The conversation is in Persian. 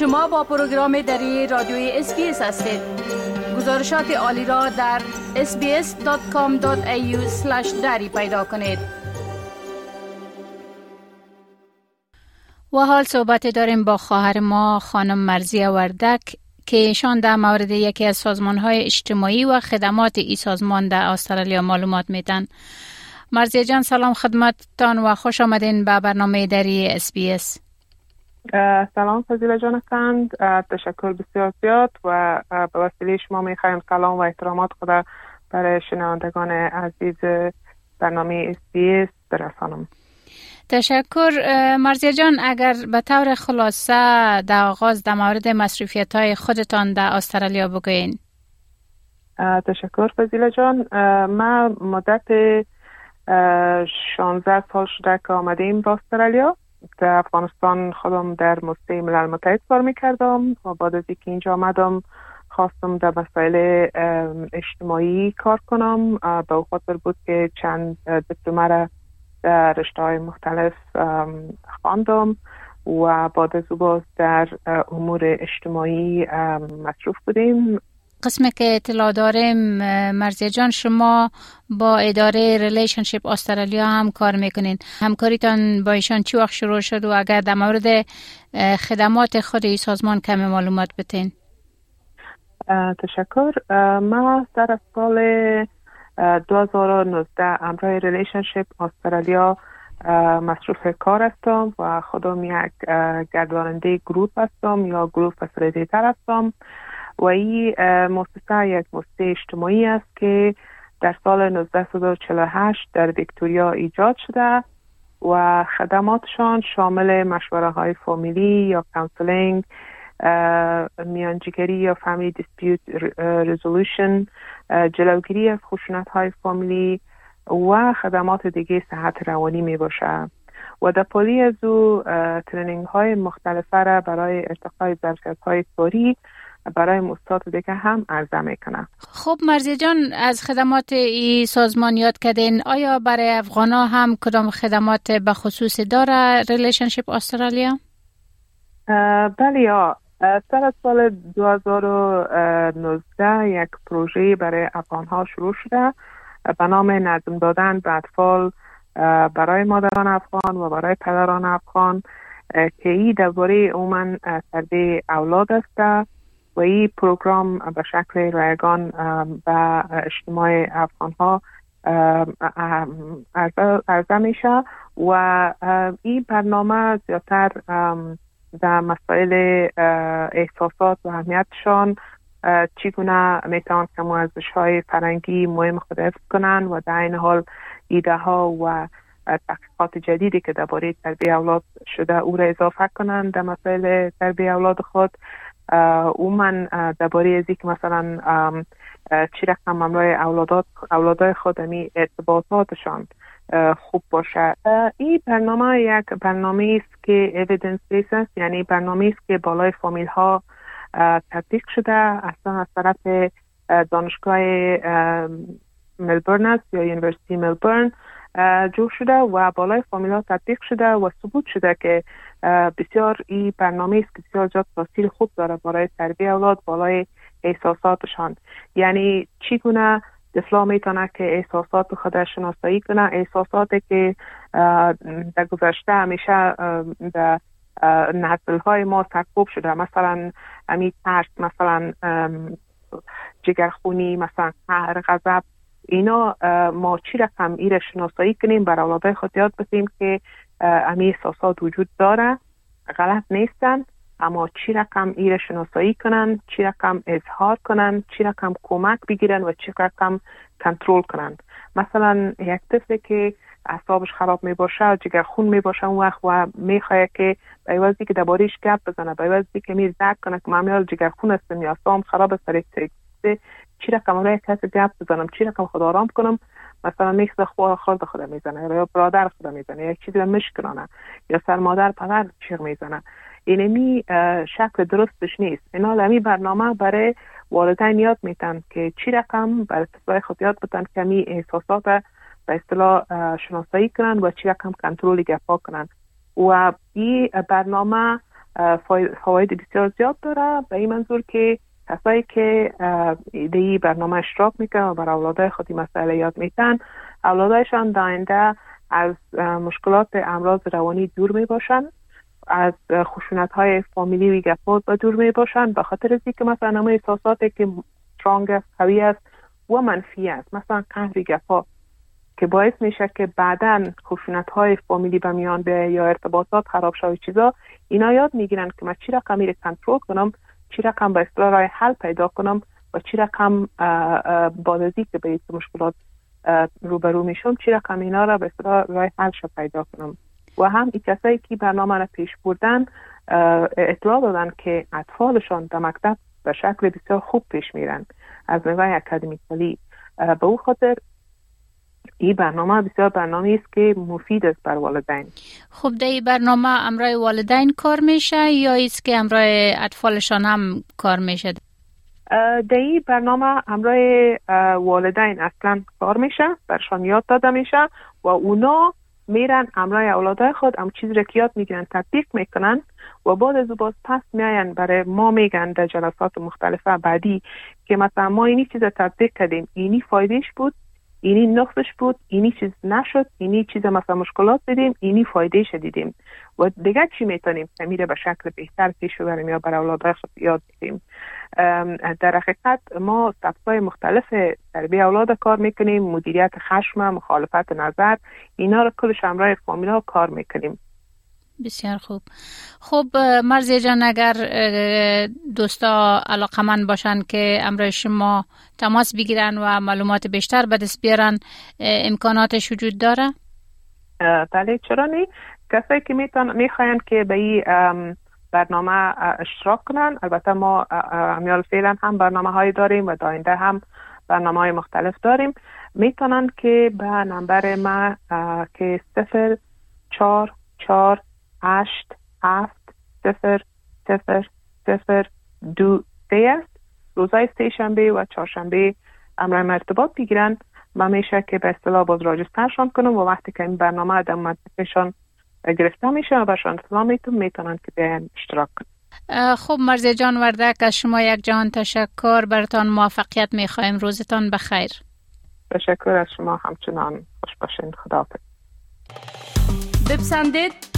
شما با پروگرام دری رادیوی SBS هستید گزارشات عالی را در sbs.com.au دری پیدا کنید و حال صحبت داریم با خواهر ما خانم مرضیه وردک که ایشان در مورد یکی از سازمان های اجتماعی و خدمات ای سازمان در استرالیا معلومات میتن. مرضیه جان سلام خدمتتان و خوش آمدین به برنامه دری SBS. سلام فضیله جان تشکر بسیار زیاد و به وسیله شما می خواهیم سلام و احترامات خدا برای شنوندگان عزیز برنامه اس بی اس برسانم. تشکر. مرزی جان اگر به طور خلاصه در آغاز در مورد مصروفیت های خودتان در استرالیا بگوین. تشکر فضیله جان. ما مدت 16 سال شده که آمدیم به استرالیا. در افغانستان خودم در مسته ملل متحد کار می‌کردم. و بعد از اینکه اینجا آمدم خواستم در مسائل اجتماعی کار کنم. به خاطر بود که چند دیپلمه را در رشته های مختلف خواندم و بعد از باز در امور اجتماعی مصروف بودیم. قسم که اطلاع داریم مرضیه جان شما با اداره Relationships Australia هم کار می‌کنین. همکاریتان با ایشان چی وقت شروع شد و اگر در مورد خدمات خود ای سازمان کمی معلومات بتین تشکر. ما در سال 2019 امرای Relationships Australia مصروف کار هستم و خودم یک گرداننده گروپ هستم یا group facilitator هستم. و این مؤسسه یک مؤسسه اجتماعی است که در سال 1948 در ویکتوریا ایجاد شده و خدماتشان شامل مشوره های فامیلی یا counselling میانجیگری یا family dispute resolution جلوگیری از خشونت های فامیلی و خدمات دیگه صحت روانی می باشه. و در پالوی از او training های مختلفه را برای ارتقای ظرفیت های کاری برای مؤسسات دیگه هم عرضه می‌کنه خب مرضیه جان از خدمات ای سازمان یاد کردین. آیا برای افغان هم کدام خدمات به خصوص داره Relationships Australia؟ بله یا. سر سال 2019 یک پروژه برای افغان ها شروع شده. به نام نظم دادن به اطفال برای مادران افغان و برای پدران افغان که ای درباره عموما تربیه اولاد است. و این پروگرام به شکل رایگان به اجتماع افغان ها عرضه میشه و این برنامه زیادتر در مسائل احساسات و اهمیتشان چگونه می‌توان که ارزش های فرنگی مهم خود حفظ کنند و در این حال ایده ها و تحقیقات جدیدی که درباره تربیه اولاد شده او را اضافه کنند در مسائل تربیه اولاد خود. او من درباره از که مثلا چی رقم امرای اولادات اولادای خودمی ارتباطاتشان خوب باشه. این برنامه یک برنامه است که اویدنس بیس یعنی برنامه است که بالای فامیل ها تطبیق شده اصلا از طرف دانشگاه ملبورن است یا University ملبورن جور شده و بالای فامیل ها تطبیق شده و ثبوت شده که بسیار این برنامه است که بسیار جات تاثیر خوب داره برای تربیه اولاد بالای احساساتشان. یعنی چگونه اطفال می‌تونه که احساسات خود شناسایی کنه؟ احساساتی که در گذشته همیشه در نسل های ما سرکوب شده. مثلا امی ترس مثلا جگرخونی مثلا قهر غضب. اینا ما چی رقم ایره شناسایی کنیم بر اولادای خود یاد بسیم که امی احساسات وجود داره. غلط نیستن اما چی رقم ایره شناسایی کنن چی رقم اظهار کنن چی رقم کمک بگیرن و چی رقم کنترل کنن. مثلا یک طفل که اعصابش خراب می باشه جگر خون می باشه اون وقت و می که به که دربارهش گپ بزنه به که می زد کنه که من جگر خون هستم یا اعصابم خراب است چی رقم رای کسی گپ بزنم؟ چی رقم خود آرام کنم؟ مثلا نیست خور خورد خود می‌زنه یا برادر خود می‌زنه یا چیزی مشکنانه یا سر مادر پدر چیغ می‌زنه. اینمی شکل درستش نیست. اینا لمی برنامه برای والدین یاد میتن که چی رقم برای طفلای خود یاد بتن کمی احساسات به اصطلاح شناسایی کنن و چی رقم کنترل گپا کنن. و این برنامه فواید بسیار زیاد داره. به این منظور که کسایی که ایده برنامه اشتراک می‌کنن و بر اولادای خودی مسئله یاد میتن اولادایشان داینده از مشکلات امراض روانی دور می باشن از خشونت های فامیلی و گفات دور می باشن به خاطر از که مثلا نمای احساساتی که سترانگ است قوی است و منفی است. مثلا قهر گفا که باعث میشه که بعدا خشونت های فامیلی به میان به یا ارتباطات خراب شوی چیزا اینا یاد می‌گیرن که من چی رقم میره کنترل کنم؟ چی رقم به اصطلاح رای حل پیدا کنم و چی رقم از که به این مشکلات روبرو میشم چی رقم اینا را به اصطلاح رای حل پیدا کنم. و هم این کسایی که برنامه را پیش بردن اطلاع دادن که اطفالشان در مکتب به شکل بسیار خوب پیش میرن. از نگاه اکادمیکالی به او خاطر این برنامه بسیار برنامه است که مفید است بر والدین. خب در این برنامه امرای والدین کار میشه یا است که امرای اطفالشان هم کار میشه؟ در این برنامه امرای والدین اصلا کار میشه برشان یاد داده میشه و اونا میرن امرای اولادای خود هم چیزی را که یاد می‌گیرن تطبیق می‌کنن و بعد از باز پس میاین برای ما میگن در جلسات مختلفه بعدی که مثلا ما اینی چیز تطبیق کردیم اینی فایدهش بود اینی نقصش بود اینی چیز نشد اینی چیز مثلا مشکلات دیدیم اینی فایده دیدیم. و دیگه چی می‌تونیم؟ میره به شکل بهتر پیش ببریم یا برای اولاد خود یاد بدیم. در حقیقت ما سبکای مختلف تربیه اولاد کار می‌کنیم مدیریت خشم مخالفت نظر اینا رو کلش همراه فامیلا کار می‌کنیم. بسیار خوب خب مرزی جان اگر دوستا علاقمند باشن که امرای شما تماس بگیرن و معلومات بیشتر به دست بیارن امکاناتش وجود داره؟ بله چرا نی؟ کسایی که می‌خواین که به این برنامه اشتراک کنن البته ما امیال فعلا هم برنامه های داریم و داینده هم برنامه های مختلف داریم می‌تونن که به نمبر ما که صفر چار چار هشت هفت صفر صفر صفر دو سه است. روزای سه شنبه و چهارشنبه امر مرتبات بگیرن و میشه که به اصطلاح باز راجسترشان کنم و وقتی که این برنامه در منطقهشان گرفته میشه و برشان اطلاع میتون می‌تونن که بیان اشتراک کنن. خب مرزی جان وردک از شما یک جان تشکر. برتان موفقیت می‌خوایم. روزتان بخیر. تشکر از شما. همچنان خوش باشین. خدا بپسندید.